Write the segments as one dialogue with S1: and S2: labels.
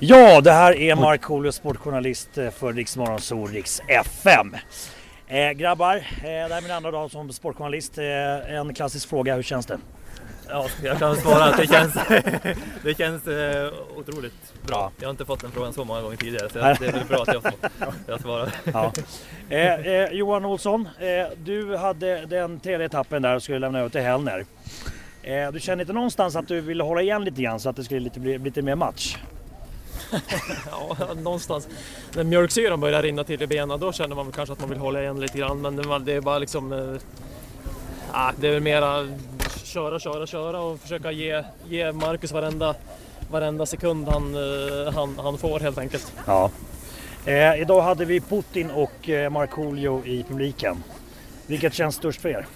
S1: Ja, det här är Markoolio, sportjournalist eh, för Riksmorgon Sol, Riks FM. Eh, grabbar, eh, det här är min andra dag som sportjournalist. Eh, en klassisk fråga, hur känns det?
S2: Ja, jag kan svara att det känns, det känns eh, otroligt bra.
S1: Ja.
S2: Jag har inte fått den frågan så många gånger tidigare så det är väl bra att jag, jag svarar.
S1: Ja. Eh, eh, Johan Olsson, du hade den tredje etappen där och skulle lämna över till Hellner. Du kände inte någonstans att du ville hålla igen lite grann så att det skulle lite, bli lite mer match?
S3: Ja, någonstans. När mjölksyran börjar rinna till i benen då känner man väl kanske att man vill hålla igen lite grann. Men det är bara liksom... Ja, det är väl mera köra, köra, köra och försöka ge, ge Marcus varenda, varenda sekund han, eh, han, han får helt enkelt.
S1: Ja. Eh, idag hade vi Putin och eh, Markoolio i publiken. Vilket känns störst för er?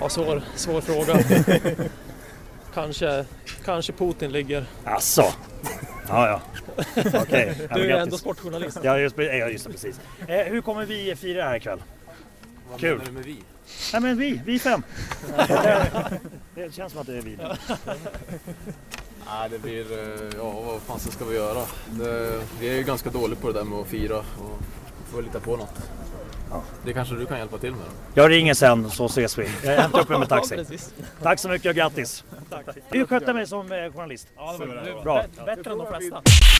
S3: Ja, svår, svår fråga. kanske, kanske Putin ligger.
S1: Asså? Ja, ja. Men
S3: Du är ändå sportjournalist.
S1: Ja, just, ja, just det, precis. Eh, hur kommer vi fira här ikväll? Kul.
S2: du med vi?
S1: Nej men vi, vi fem. det, känns som att det är vi.
S4: Nej, det blir... eh, Ja, vad fan ska vi göra? Det, vi är ju ganska dåliga på det där med att fira och får lita på något.
S1: Ja.
S4: Det kanske du kan hjälpa till med då?
S1: Jag ringer sen så ses vi. Jag hämtar upp er med taxi. Tack så mycket och grattis.
S3: Tack.
S1: Du skötte mig som eh, journalist.
S3: Ja, det var
S1: Bra.
S3: Bättre än de flesta.